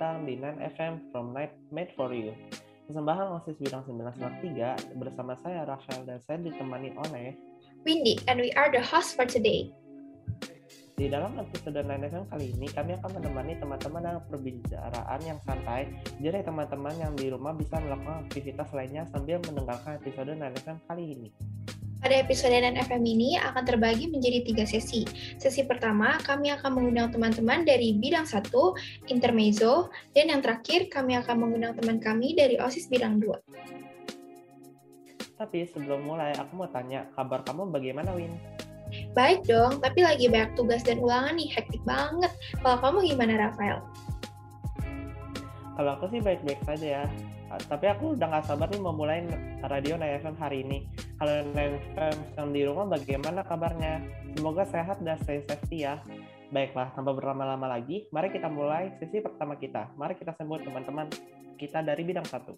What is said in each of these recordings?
datang di 9FM from Night Made for You. Persembahan OSIS Bidang 1993 bersama saya Rafael dan saya ditemani oleh Windy, and we are the host for today. Di dalam episode 9FM kali ini, kami akan menemani teman-teman dalam perbicaraan yang santai, jadi teman-teman yang di rumah bisa melakukan aktivitas lainnya sambil mendengarkan episode 9FM kali ini. Pada episode NFM ini akan terbagi menjadi tiga sesi. Sesi pertama, kami akan mengundang teman-teman dari bidang 1, intermezzo, dan yang terakhir, kami akan mengundang teman kami dari OSIS bidang 2. Tapi sebelum mulai, aku mau tanya, kabar kamu bagaimana, Win? Baik dong, tapi lagi banyak tugas dan ulangan nih, hektik banget. Kalau kamu gimana, Rafael? Kalau aku sih baik-baik saja ya. Tapi aku udah gak sabar nih mau mulai radio Naya FM hari ini. Kalau Naya FM yang di rumah bagaimana kabarnya? Semoga sehat dan stay safety ya. Baiklah, tanpa berlama-lama lagi, mari kita mulai sesi pertama kita. Mari kita sambut teman-teman kita dari bidang satu.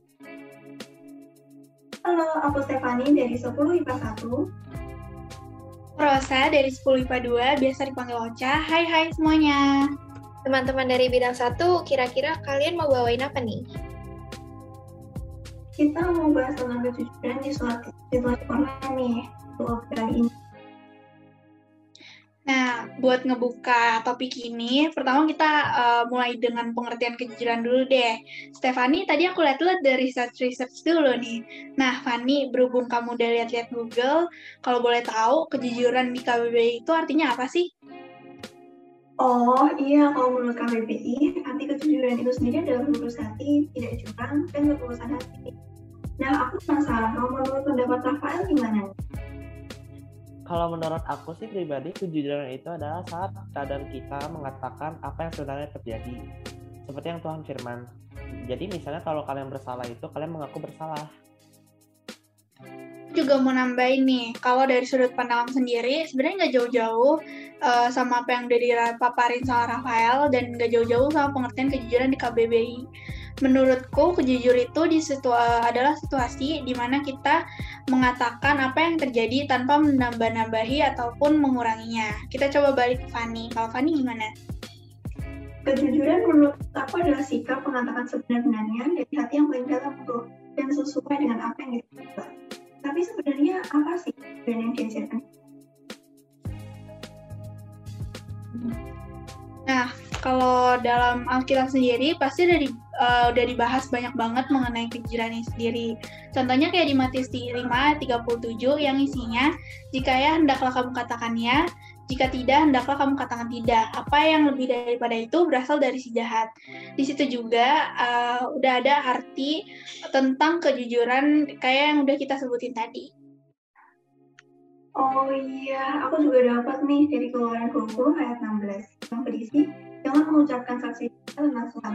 Halo, aku Stefani dari 10 IPA 1. Rosa dari 10 IPA 2, biasa dipanggil Ocha. Hai hai semuanya. Teman-teman dari bidang satu, kira-kira kalian mau bawain apa nih? Kita mau bahas tentang kejujuran di suatu situasi online nih, kali ini. Nah, buat ngebuka topik ini, pertama kita uh, mulai dengan pengertian kejujuran dulu deh. Stefani, tadi aku lihat-lihat dari research-research dulu nih. Nah, Fani, berhubung kamu udah lihat-lihat Google, kalau boleh tahu, kejujuran di KBBI itu artinya apa sih? Oh iya, kalau menurut KBBI, arti kejujuran itu sendiri adalah lurus hati, tidak curang, dan ketulusan hati. Nah, aku penasaran, kalau menurut pendapat Rafael gimana? Kalau menurut aku sih pribadi, kejujuran itu adalah saat keadaan kita mengatakan apa yang sebenarnya terjadi. Seperti yang Tuhan firman. Jadi misalnya kalau kalian bersalah itu, kalian mengaku bersalah. Juga mau nambahin nih, kalau dari sudut pandang sendiri, sebenarnya nggak jauh-jauh uh, sama apa yang udah dipaparin sama Rafael, dan nggak jauh-jauh sama pengertian kejujuran di KBBI menurutku kejujur itu di situ adalah situasi di mana kita mengatakan apa yang terjadi tanpa menambah-nambahi ataupun menguranginya. Kita coba balik ke Fanny. Kalau Fanny gimana? Kejujuran menurut aku adalah sikap mengatakan sebenarnya dari hati yang paling dalam tuh dan sesuai dengan apa yang kita Tapi sebenarnya apa sih kejujuran yang diajarkan? Nah, kalau dalam Alkitab sendiri pasti dari uh, udah dibahas banyak banget mengenai ini sendiri. Contohnya kayak di Matius 5 37 yang isinya, jika ya hendaklah kamu katakan ya, jika tidak hendaklah kamu katakan tidak. Apa yang lebih daripada itu berasal dari si jahat. Di situ juga uh, udah ada arti tentang kejujuran kayak yang udah kita sebutin tadi. Oh iya, aku juga dapat nih dari keluaran 20 ayat 16 yang berisi jangan mengucapkan saksi tentang Tuhan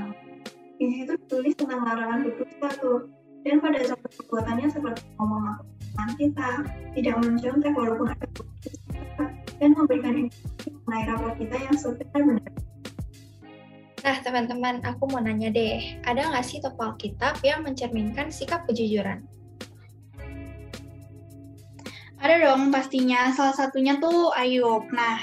di situ ditulis tentang larangan berdusta tuh dan pada saat perbuatannya seperti ngomong dengan kita tidak mencontek walaupun ada dan memberikan informasi mengenai rapor kita yang sebenar-benar Nah, teman-teman, aku mau nanya deh, ada nggak sih tokoh Alkitab yang mencerminkan sikap kejujuran? Ada dong pastinya, salah satunya tuh Ayub. Nah,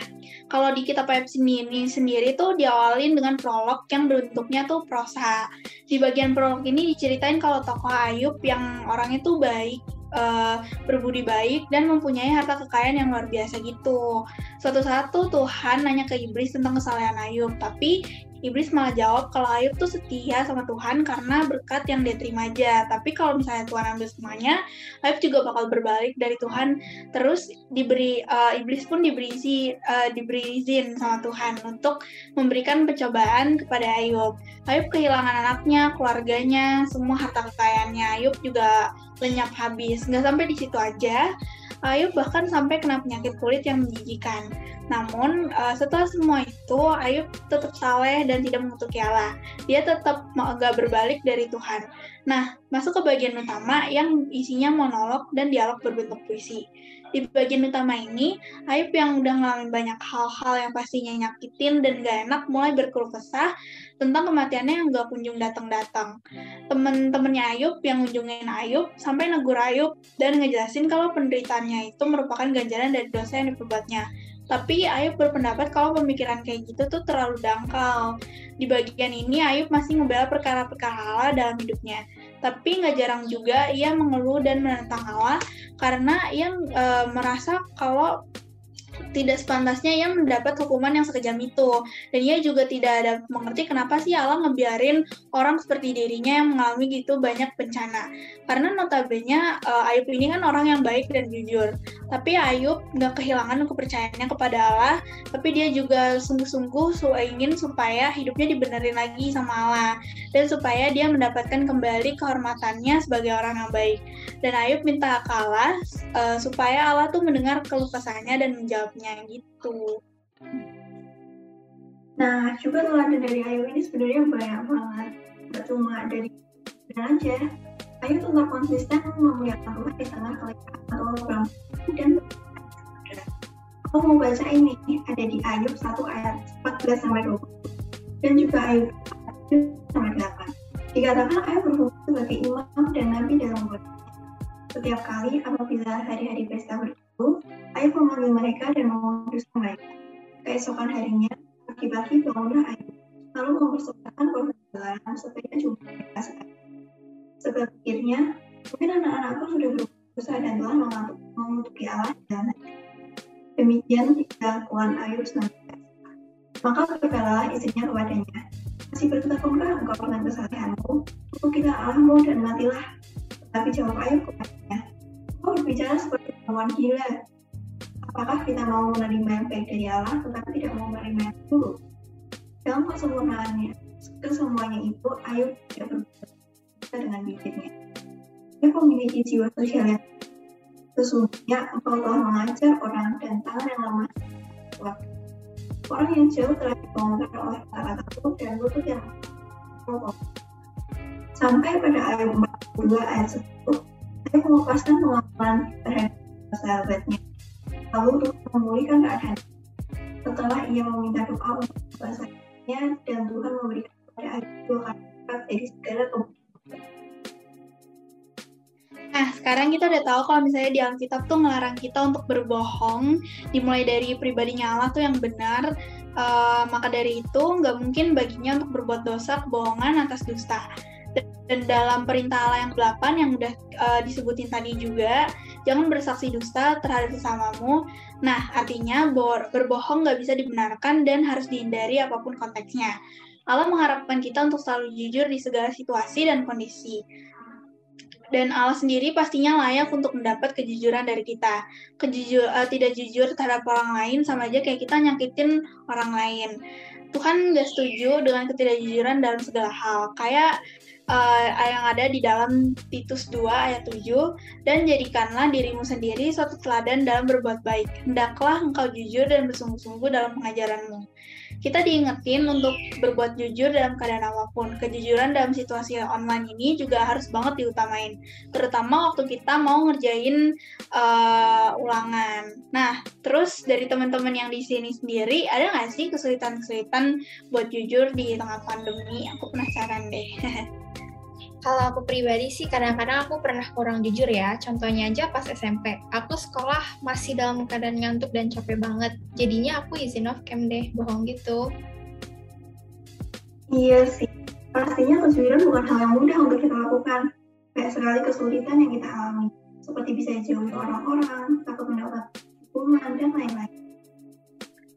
kalau di kitab Ayub sendiri, sendiri tuh diawalin dengan prolog yang bentuknya tuh prosa. Di bagian prolog ini diceritain kalau tokoh Ayub yang orangnya tuh baik, uh, berbudi baik dan mempunyai harta kekayaan yang luar biasa gitu. Suatu saat tuh Tuhan nanya ke Iblis tentang kesalahan Ayub, tapi Iblis malah jawab kalau Ayub tuh setia sama Tuhan karena berkat yang dia terima aja. Tapi kalau misalnya Tuhan ambil semuanya, Ayub juga bakal berbalik dari Tuhan. Terus diberi uh, Iblis pun diberi uh, diberi izin sama Tuhan untuk memberikan pencobaan kepada Ayub. Ayub kehilangan anaknya, keluarganya, semua harta kekayaannya. Ayub juga lenyap habis. Nggak sampai di situ aja. Ayub bahkan sampai kena penyakit kulit yang menjijikan. Namun uh, setelah semua itu Ayub tetap saleh dan tidak mengutuki Allah. Dia tetap agak berbalik dari Tuhan. Nah, masuk ke bagian utama yang isinya monolog dan dialog berbentuk puisi. Di bagian utama ini, Ayub yang udah ngalamin banyak hal-hal yang pastinya nyakitin dan gak enak mulai berkeluh kesah tentang kematiannya yang gak kunjung datang-datang. Temen-temennya Ayub yang ngunjungin Ayub sampai negur Ayub dan ngejelasin kalau penderitaannya itu merupakan ganjaran dari dosa yang diperbuatnya Tapi Ayub berpendapat kalau pemikiran kayak gitu tuh terlalu dangkal. Di bagian ini Ayub masih ngebela perkara-perkara dalam hidupnya. Tapi nggak jarang juga ia mengeluh dan menentang Allah karena ia e, merasa kalau tidak sepantasnya ia mendapat hukuman yang sekejam itu. Dan ia juga tidak ada mengerti kenapa sih Allah ngebiarin orang seperti dirinya yang mengalami gitu banyak bencana. Karena notabene uh, Ayub ini kan orang yang baik dan jujur. Tapi Ayub nggak kehilangan kepercayaannya kepada Allah, tapi dia juga sungguh-sungguh ingin supaya hidupnya dibenerin lagi sama Allah. Dan supaya dia mendapatkan kembali kehormatannya sebagai orang yang baik. Dan Ayub minta ke Allah uh, supaya Allah tuh mendengar keluh kesahnya dan menjawab jawabnya gitu. Nah, juga teladan dari Ayu ini sebenarnya banyak banget. Gak cuma dari dan aja. Ayu tetap konsisten memuliakan Tuhan di tengah kelelahan atau program dan Aku mau baca ini, ada di Ayub 1 ayat 14 sampai 20 dan juga Ayub 1 sampai 8. Dikatakan Ayub berfungsi sebagai imam dan nabi dalam umat. Setiap kali apabila hari-hari pesta berjalan, Ayub memanggil mereka dan memutuskan mereka. Keesokan harinya, pagi-pagi bangunlah Ayub, lalu mempersembahkan korban supaya jumpa mereka sekali. Sebab pikirnya, mungkin anak-anakku sudah berdosa dan telah mengutuki Allah dan Demikian tiga kuan Ayub senantiasa. Maka berkatalah istrinya kepadanya, masih berkata-kata engkau dengan kesalahanmu, kita Allahmu dan matilah. Tetapi jawab Ayub kepadanya, engkau berbicara seperti lawan gila. Apakah kita mau menerima yang baik dari Allah tetapi tidak mau menerima yang buruk? Dalam kesempurnaannya, kesemuanya itu Ayub tidak berbeda dengan bibirnya. Dia memiliki jiwa sosial yang sesungguhnya engkau telah mengajar orang dan tangan yang lemah Orang yang jauh telah dibongkar oleh kata-kataku dan lutut yang kokoh. Sampai pada ayat 42 ayat 10, saya mengupaskan pengakuan terhadap sahabatnya. Lalu untuk memulihkan keadaan. Setelah ia meminta doa untuk bahasanya dan Tuhan memberikan kepada Ayub kali dari segala kebutuhan. Nah, sekarang kita udah tahu kalau misalnya di Alkitab tuh ngelarang kita untuk berbohong, dimulai dari pribadinya Allah tuh yang benar, uh, maka dari itu nggak mungkin baginya untuk berbuat dosa, kebohongan atas dusta. Dan dalam perintah Allah yang ke-8 yang udah uh, disebutin tadi juga, jangan bersaksi dusta terhadap sesamamu. Nah, artinya berbohong nggak bisa dibenarkan dan harus dihindari apa pun konteksnya. Allah mengharapkan kita untuk selalu jujur di segala situasi dan kondisi. Dan Allah sendiri pastinya layak untuk mendapat kejujuran dari kita. Kejujur, uh, tidak jujur terhadap orang lain sama aja kayak kita nyakitin orang lain. Tuhan nggak setuju dengan ketidakjujuran dalam segala hal. Kayak uh, yang ada di dalam Titus 2 ayat 7 dan jadikanlah dirimu sendiri suatu teladan dalam berbuat baik. Hendaklah engkau jujur dan bersungguh-sungguh dalam pengajaranmu. Kita diingetin untuk berbuat jujur dalam keadaan apa pun. Kejujuran dalam situasi online ini juga harus banget diutamain, terutama waktu kita mau ngerjain uh, ulangan. Nah, terus dari teman-teman yang di sini sendiri, ada nggak sih kesulitan-kesulitan buat jujur di tengah pandemi? Aku penasaran deh. Kalau aku pribadi sih kadang-kadang aku pernah kurang jujur ya. Contohnya aja pas SMP. Aku sekolah masih dalam keadaan ngantuk dan capek banget. Jadinya aku izin off cam deh, bohong gitu. Iya sih. Pastinya kejujuran bukan hal yang mudah untuk kita lakukan. Banyak sekali kesulitan yang kita alami. Seperti bisa jauhi orang-orang, takut mendapat hukuman, dan lain-lain.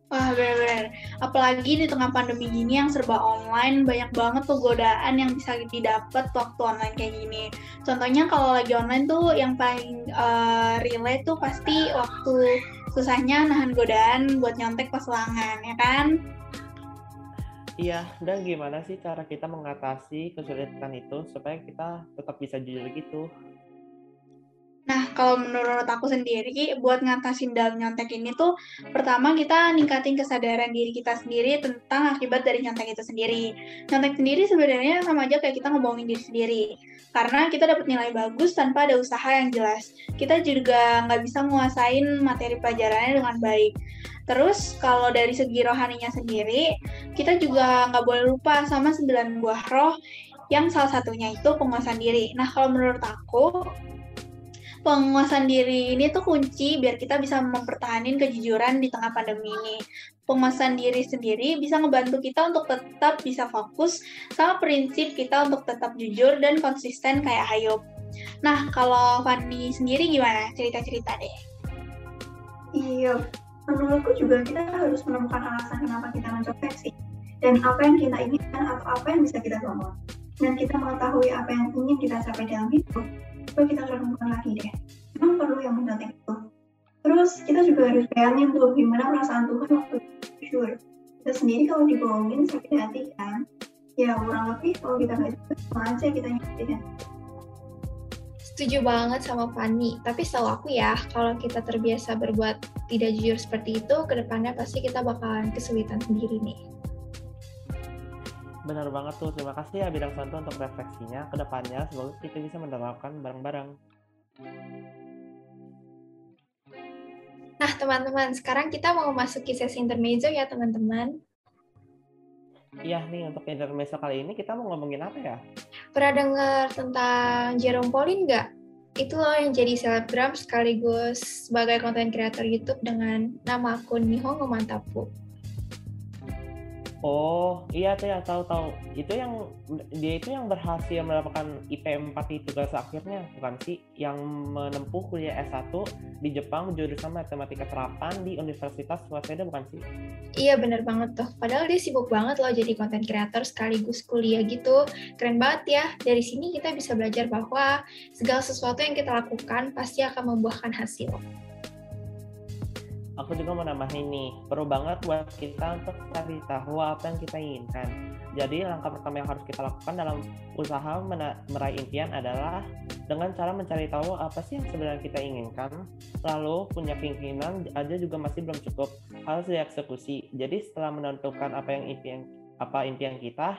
Wah benar-benar. Apalagi di tengah pandemi gini yang serba online, banyak banget tuh godaan yang bisa didapat waktu online kayak gini. Contohnya kalau lagi online tuh yang paling uh, relate tuh pasti waktu susahnya nahan godaan buat nyontek pas ulangan, ya kan? Iya, dan gimana sih cara kita mengatasi kesulitan itu supaya kita tetap bisa jujur gitu? Nah, kalau menurut aku sendiri, buat ngatasin dalam nyontek ini tuh, pertama kita ningkatin kesadaran diri kita sendiri tentang akibat dari nyontek itu sendiri. Nyontek sendiri sebenarnya sama aja kayak kita ngebohongin diri sendiri. Karena kita dapat nilai bagus tanpa ada usaha yang jelas. Kita juga nggak bisa menguasain materi pelajarannya dengan baik. Terus kalau dari segi rohaninya sendiri, kita juga nggak boleh lupa sama sembilan buah roh yang salah satunya itu penguasaan diri. Nah, kalau menurut aku, penguasaan diri ini tuh kunci biar kita bisa mempertahankan kejujuran di tengah pandemi ini. Penguasaan diri sendiri bisa ngebantu kita untuk tetap bisa fokus sama prinsip kita untuk tetap jujur dan konsisten kayak Hayop. Nah, kalau Fanny sendiri gimana? Cerita-cerita deh. Iya, menurutku juga kita harus menemukan alasan kenapa kita mencoba sih. Dan apa yang kita inginkan atau apa yang bisa kita bawa. Dan kita mengetahui apa yang ingin kita capai dalam hidup, coba kita renungkan lagi deh. Memang perlu yang mendating itu terus kita juga harus bayangin tuh gimana perasaan Tuhan waktu jujur kita sendiri kalau dibohongin sakit hati kan? Ya kurang lebih kalau kita nggak jujur sama aja kita nyakitin. Setuju banget sama Fanny, tapi setahu aku ya, kalau kita terbiasa berbuat tidak jujur seperti itu, ke depannya pasti kita bakalan kesulitan sendiri nih. Benar banget tuh. Terima kasih ya Bidang Santo untuk refleksinya. Ke depannya semoga kita bisa menerapkan bareng-bareng. Nah, teman-teman, sekarang kita mau masuki sesi intermezzo ya, teman-teman. Iya nih, untuk intermezzo kali ini kita mau ngomongin apa ya? Pernah dengar tentang Jerome Pauline nggak? Itu loh yang jadi selebgram sekaligus sebagai konten kreator YouTube dengan nama akun Nihongo Mantapu. Oh, iya tuh ya tahu-tahu. Itu yang dia itu yang berhasil mendapatkan IP 4 di tugas akhirnya, bukan sih? Yang menempuh kuliah S1 di Jepang jurusan matematika terapan di Universitas Waseda bukan sih? Iya bener banget tuh. Padahal dia sibuk banget loh jadi konten kreator sekaligus kuliah gitu. Keren banget ya. Dari sini kita bisa belajar bahwa segala sesuatu yang kita lakukan pasti akan membuahkan hasil aku juga mau nambahin nih, perlu banget buat kita untuk cari tahu apa yang kita inginkan. Jadi langkah pertama yang harus kita lakukan dalam usaha meraih impian adalah dengan cara mencari tahu apa sih yang sebenarnya kita inginkan. Lalu punya keinginan aja juga masih belum cukup, harus dieksekusi. Jadi setelah menentukan apa yang impian apa impian kita,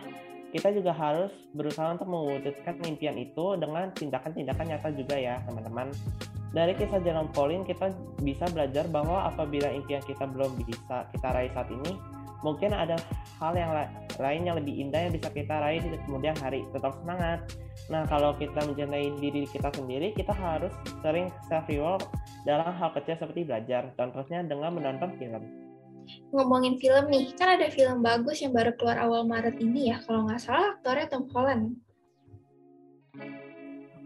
kita juga harus berusaha untuk mewujudkan impian itu dengan tindakan-tindakan nyata juga ya teman-teman. Dari kisah Jerome Pauline kita bisa belajar bahwa apabila impian kita belum bisa kita raih saat ini, mungkin ada hal yang la lain yang lebih indah yang bisa kita raih di kemudian hari. Tetap semangat. Nah, kalau kita mencintai diri kita sendiri, kita harus sering self reward dalam hal kecil seperti belajar. Contohnya dengan menonton film. Ngomongin film nih, kan ada film bagus yang baru keluar awal Maret ini ya, kalau nggak salah aktornya Tom Holland.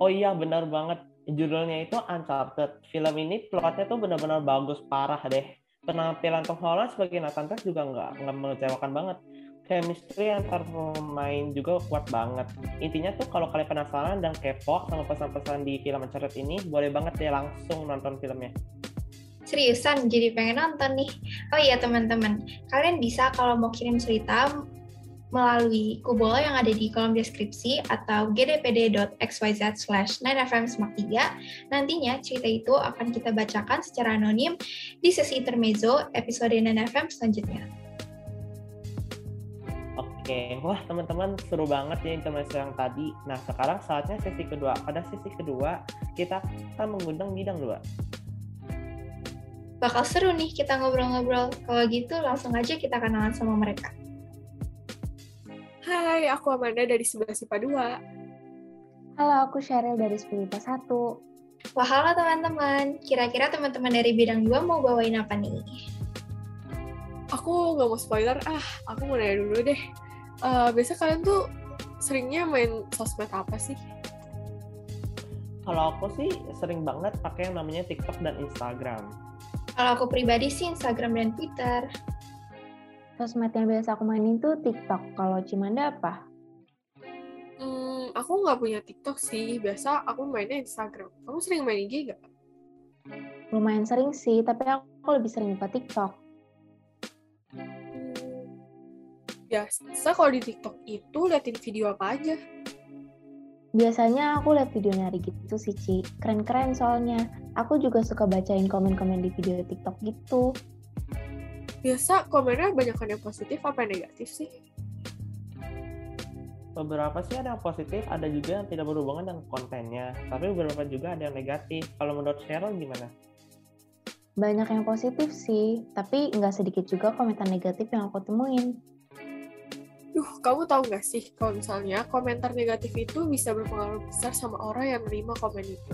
Oh iya, benar banget judulnya itu Uncharted. Film ini plotnya tuh benar-benar bagus parah deh. Penampilan Tom Holland sebagai Nathan Drake juga nggak nggak mengecewakan banget. Chemistry antar pemain juga kuat banget. Intinya tuh kalau kalian penasaran dan kepo sama pesan-pesan di film Uncharted ini, boleh banget deh langsung nonton filmnya. Seriusan, jadi pengen nonton nih. Oh iya teman-teman, kalian bisa kalau mau kirim cerita melalui Kubola yang ada di kolom deskripsi atau gdpd.xyz slash 9fm 3. Nantinya cerita itu akan kita bacakan secara anonim di sesi intermezzo episode 9fm selanjutnya. Oke, wah teman-teman seru banget ya intermezzo yang tadi. Nah sekarang saatnya sesi kedua. Pada sesi kedua kita akan mengundang bidang dua. Bakal seru nih kita ngobrol-ngobrol. Kalau gitu langsung aja kita kenalan sama mereka. Hai, aku Amanda dari 11 IPA 2. Halo, aku Sheryl dari 10 IPA 1. Wah, halo teman-teman. Kira-kira teman-teman dari bidang 2 mau bawain apa nih? Aku nggak mau spoiler, ah, aku mau nanya dulu deh. Uh, biasa kalian tuh seringnya main sosmed apa sih? Kalau aku sih sering banget pakai yang namanya TikTok dan Instagram. Kalau aku pribadi sih Instagram dan Twitter. Sosmed yang biasa aku mainin tuh TikTok. Kalau Cimanda apa? Hmm, aku nggak punya TikTok sih. Biasa aku mainnya Instagram. Kamu sering main IG nggak? Lumayan sering sih, tapi aku lebih sering buka TikTok. Hmm, biasa kalau di TikTok itu liatin video apa aja? Biasanya aku lihat video nari gitu sih, Ci. Keren-keren soalnya. Aku juga suka bacain komen-komen di video TikTok gitu biasa komennya banyak yang positif apa yang negatif sih? Beberapa sih ada yang positif, ada juga yang tidak berhubungan dengan kontennya. Tapi beberapa juga ada yang negatif. Kalau menurut Cheryl gimana? Banyak yang positif sih, tapi nggak sedikit juga komentar negatif yang aku temuin. Duh, kamu tahu nggak sih kalau misalnya komentar negatif itu bisa berpengaruh besar sama orang yang menerima komen itu?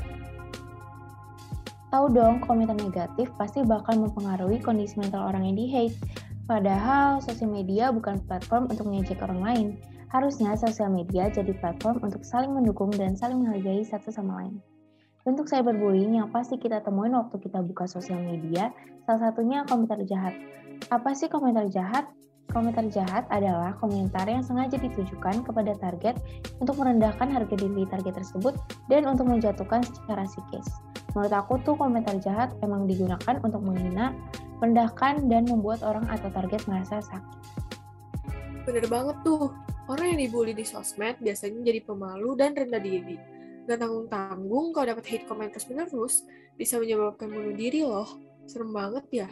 Tahu dong, komentar negatif pasti bakal mempengaruhi kondisi mental orang yang di-hate. Padahal sosial media bukan platform untuk mengejek orang lain. Harusnya sosial media jadi platform untuk saling mendukung dan saling menghargai satu sama lain. Bentuk cyberbullying yang pasti kita temuin waktu kita buka sosial media, salah satunya komentar jahat. Apa sih komentar jahat? Komentar jahat adalah komentar yang sengaja ditujukan kepada target untuk merendahkan harga diri target tersebut dan untuk menjatuhkan secara psikis. Menurut aku tuh komentar jahat emang digunakan untuk menghina, merendahkan, dan membuat orang atau target merasa sakit. Bener banget tuh, orang yang dibully di sosmed biasanya jadi pemalu dan rendah diri. Gak tanggung-tanggung kalau dapat hate comment terus-menerus, bisa menyebabkan bunuh diri loh. Serem banget ya.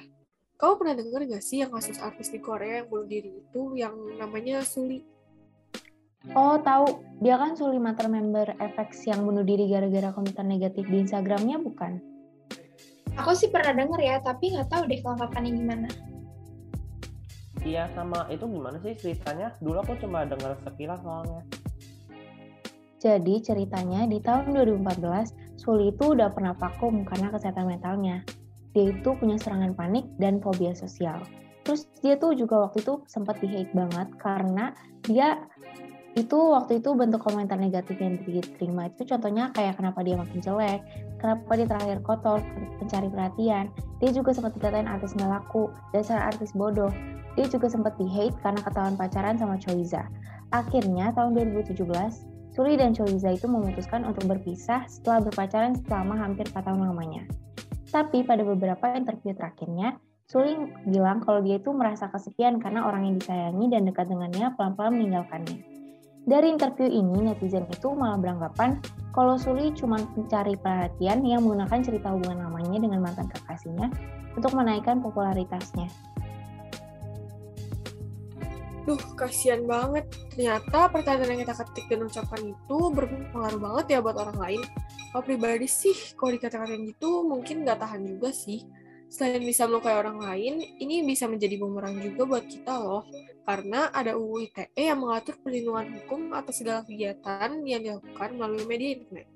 Kau pernah denger gak sih yang kasus artis di Korea yang bunuh diri itu yang namanya Suli? Oh, tahu. Dia kan Suli Mater member FX yang bunuh diri gara-gara komentar negatif di Instagramnya, bukan? Aku sih pernah denger ya, tapi nggak tahu deh kelengkapannya gimana. Iya, sama itu gimana sih ceritanya? Dulu aku cuma dengar sekilas soalnya. Jadi ceritanya di tahun 2014, Suli itu udah pernah vakum karena kesehatan mentalnya dia itu punya serangan panik dan fobia sosial. Terus dia tuh juga waktu itu sempat di hate banget karena dia itu waktu itu bentuk komentar negatif yang diterima itu contohnya kayak kenapa dia makin jelek, kenapa dia terakhir kotor, pencari perhatian. Dia juga sempat dikatain artis nggak laku, dasar artis bodoh. Dia juga sempat di hate karena ketahuan pacaran sama Choiza. Akhirnya tahun 2017, Suli dan Choiza itu memutuskan untuk berpisah setelah berpacaran selama hampir 4 tahun lamanya. Tapi pada beberapa interview terakhirnya, Suling bilang kalau dia itu merasa kesepian karena orang yang disayangi dan dekat dengannya pelan-pelan meninggalkannya. Dari interview ini, netizen itu malah beranggapan kalau Suli cuma mencari perhatian yang menggunakan cerita hubungan namanya dengan mantan kekasihnya untuk menaikkan popularitasnya. Duh, kasihan banget. Ternyata pertanyaan yang kita ketik dan ucapkan itu berpengaruh banget ya buat orang lain kalau pribadi sih kalau dikata-katain gitu mungkin nggak tahan juga sih selain bisa melukai orang lain ini bisa menjadi bumerang juga buat kita loh. Karena ada UU ITE yang mengatur perlindungan hukum atas segala kegiatan yang dilakukan melalui media internet.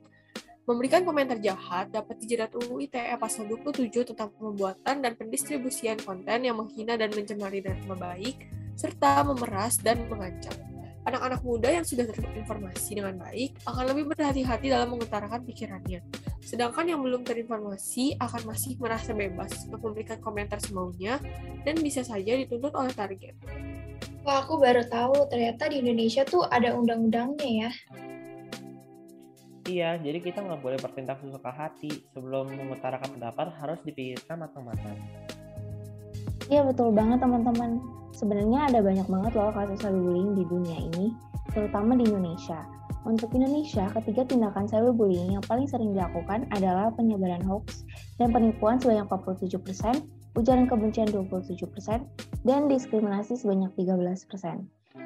Memberikan komentar jahat dapat dijerat UU ITE pasal 27 tentang pembuatan dan pendistribusian konten yang menghina dan mencemari nama baik serta memeras dan mengancam anak-anak muda yang sudah terinformasi dengan baik akan lebih berhati-hati dalam mengutarakan pikirannya. Sedangkan yang belum terinformasi akan masih merasa bebas untuk memberikan komentar semaunya dan bisa saja dituntut oleh target. Wah, aku baru tahu ternyata di Indonesia tuh ada undang-undangnya ya. Iya, jadi kita nggak boleh bertindak sesuka hati. Sebelum mengutarakan pendapat harus dipikirkan matang-matang. Iya, betul banget teman-teman Sebenarnya ada banyak banget loh kasus cyberbullying di dunia ini, terutama di Indonesia. Untuk Indonesia, ketiga tindakan cyberbullying yang paling sering dilakukan adalah penyebaran hoax dan penipuan sebanyak 47%, ujaran kebencian 27%, dan diskriminasi sebanyak 13%.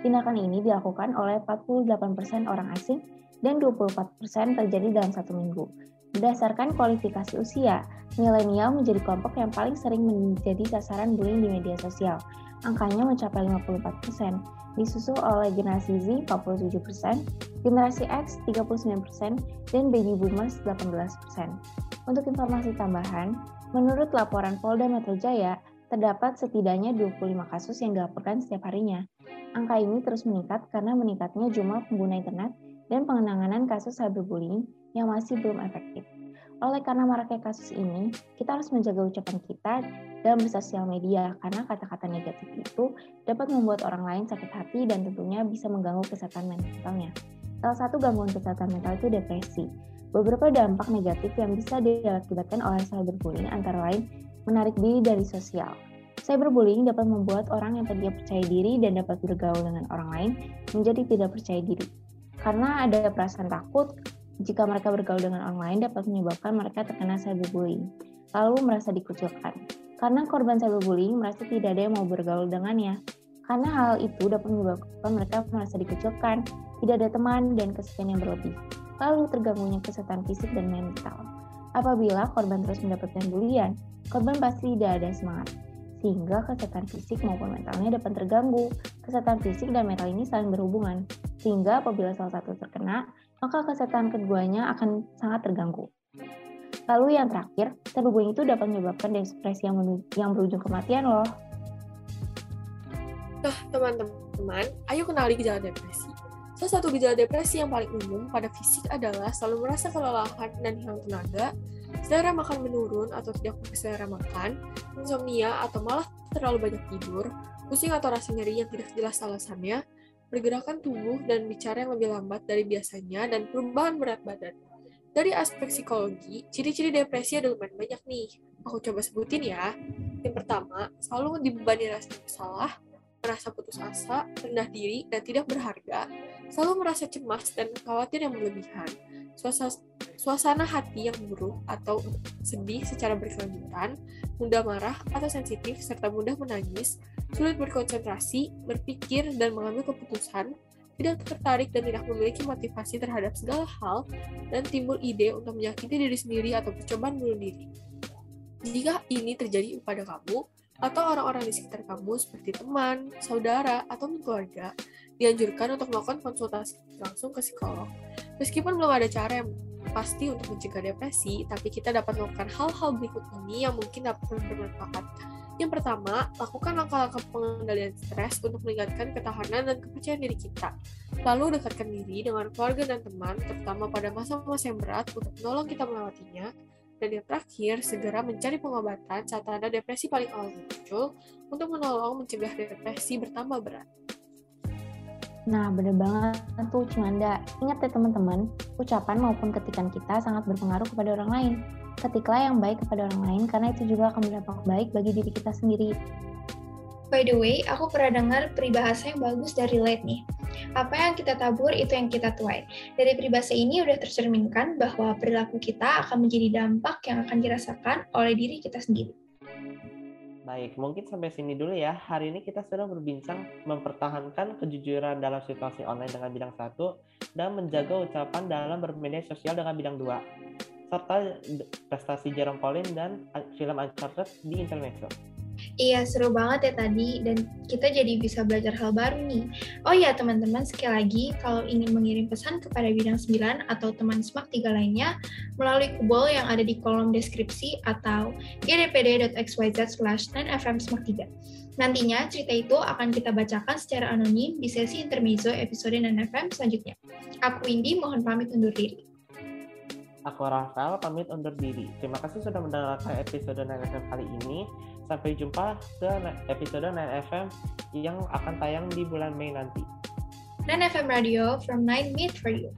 Tindakan ini dilakukan oleh 48% orang asing dan 24% terjadi dalam satu minggu. Berdasarkan kualifikasi usia, milenial menjadi kelompok yang paling sering menjadi sasaran bullying di media sosial, angkanya mencapai 54%, disusul oleh generasi Z 47%, generasi X 39%, dan baby boomers 18%. Untuk informasi tambahan, menurut laporan Polda Metro Jaya, terdapat setidaknya 25 kasus yang dilaporkan setiap harinya. Angka ini terus meningkat karena meningkatnya jumlah pengguna internet dan pengenanganan kasus cyberbullying yang masih belum efektif. Oleh karena maraknya kasus ini, kita harus menjaga ucapan kita dalam bersosial media karena kata-kata negatif itu dapat membuat orang lain sakit hati dan tentunya bisa mengganggu kesehatan mentalnya. Salah satu gangguan kesehatan mental itu depresi. Beberapa dampak negatif yang bisa diakibatkan oleh cyberbullying antara lain menarik diri dari sosial. Cyberbullying dapat membuat orang yang tadinya percaya diri dan dapat bergaul dengan orang lain menjadi tidak percaya diri. Karena ada perasaan takut, jika mereka bergaul dengan orang lain dapat menyebabkan mereka terkena cyberbullying, lalu merasa dikucilkan. Karena korban cyberbullying merasa tidak ada yang mau bergaul dengannya. Karena hal itu dapat menyebabkan mereka merasa dikucilkan, tidak ada teman, dan kesepian yang berlebih. Lalu terganggunya kesehatan fisik dan mental. Apabila korban terus mendapatkan bulian, korban pasti tidak ada semangat, sehingga kesehatan fisik maupun mentalnya dapat terganggu. Kesehatan fisik dan mental ini saling berhubungan, sehingga apabila salah satu terkena, maka kesehatan keduanya akan sangat terganggu. Lalu yang terakhir, cyberbullying itu dapat menyebabkan depresi yang, yang berujung kematian loh. Nah, teman-teman, ayo kenali gejala depresi. Salah satu gejala depresi yang paling umum pada fisik adalah selalu merasa kelelahan dan hilang tenaga, selera makan menurun atau tidak selera makan, insomnia atau malah terlalu banyak tidur, pusing atau rasa nyeri yang tidak jelas alasannya, pergerakan tubuh dan bicara yang lebih lambat dari biasanya, dan perubahan berat badan. Dari aspek psikologi, ciri-ciri depresi ada lumayan banyak nih. Aku coba sebutin ya. Yang pertama, selalu dibebani rasa bersalah, merasa putus asa, rendah diri, dan tidak berharga, selalu merasa cemas dan khawatir yang berlebihan, suasana hati yang buruk atau sedih secara berkelanjutan, mudah marah atau sensitif, serta mudah menangis, sulit berkonsentrasi, berpikir, dan mengambil keputusan, tidak tertarik dan tidak memiliki motivasi terhadap segala hal, dan timbul ide untuk menyakiti diri sendiri atau percobaan bunuh diri. Jika ini terjadi pada kamu, atau orang-orang di sekitar kamu seperti teman, saudara, atau keluarga, dianjurkan untuk melakukan konsultasi langsung ke psikolog. Meskipun belum ada cara yang pasti untuk mencegah depresi, tapi kita dapat melakukan hal-hal berikut ini yang mungkin dapat bermanfaat yang pertama, lakukan langkah-langkah pengendalian stres untuk meningkatkan ketahanan dan kepercayaan diri kita. Lalu dekatkan diri dengan keluarga dan teman, terutama pada masa-masa yang berat untuk menolong kita melewatinya. Dan yang terakhir, segera mencari pengobatan saat tanda depresi paling awal muncul untuk menolong mencegah depresi bertambah berat. Nah, bener banget tuh Cimanda. Ingat ya teman-teman, ucapan maupun ketikan kita sangat berpengaruh kepada orang lain. Ketiklah yang baik kepada orang lain karena itu juga akan berdampak baik bagi diri kita sendiri. By the way, aku pernah dengar peribahasa yang bagus dari Led nih. Apa yang kita tabur itu yang kita tuai. Dari peribahasa ini udah tercerminkan bahwa perilaku kita akan menjadi dampak yang akan dirasakan oleh diri kita sendiri. Baik, mungkin sampai sini dulu ya. Hari ini kita sudah berbincang mempertahankan kejujuran dalam situasi online dengan bidang satu dan menjaga ucapan dalam bermedia sosial dengan bidang dua serta prestasi Jerome Pauline dan film Uncharted di Intermezzo. Iya, seru banget ya tadi dan kita jadi bisa belajar hal baru nih. Oh iya teman-teman, sekali lagi kalau ingin mengirim pesan kepada bidang 9 atau teman SMAK 3 lainnya melalui kubol yang ada di kolom deskripsi atau gdpd.xyz slash 9fm SMAK 3. Nantinya cerita itu akan kita bacakan secara anonim di sesi intermezzo episode 9fm selanjutnya. Aku Windy, mohon pamit undur diri. Aku Rafael pamit undur diri. Terima kasih sudah mendengarkan episode 9FM kali ini. Sampai jumpa ke episode 9FM yang akan tayang di bulan Mei nanti. 9FM Radio from 9 Meet for You.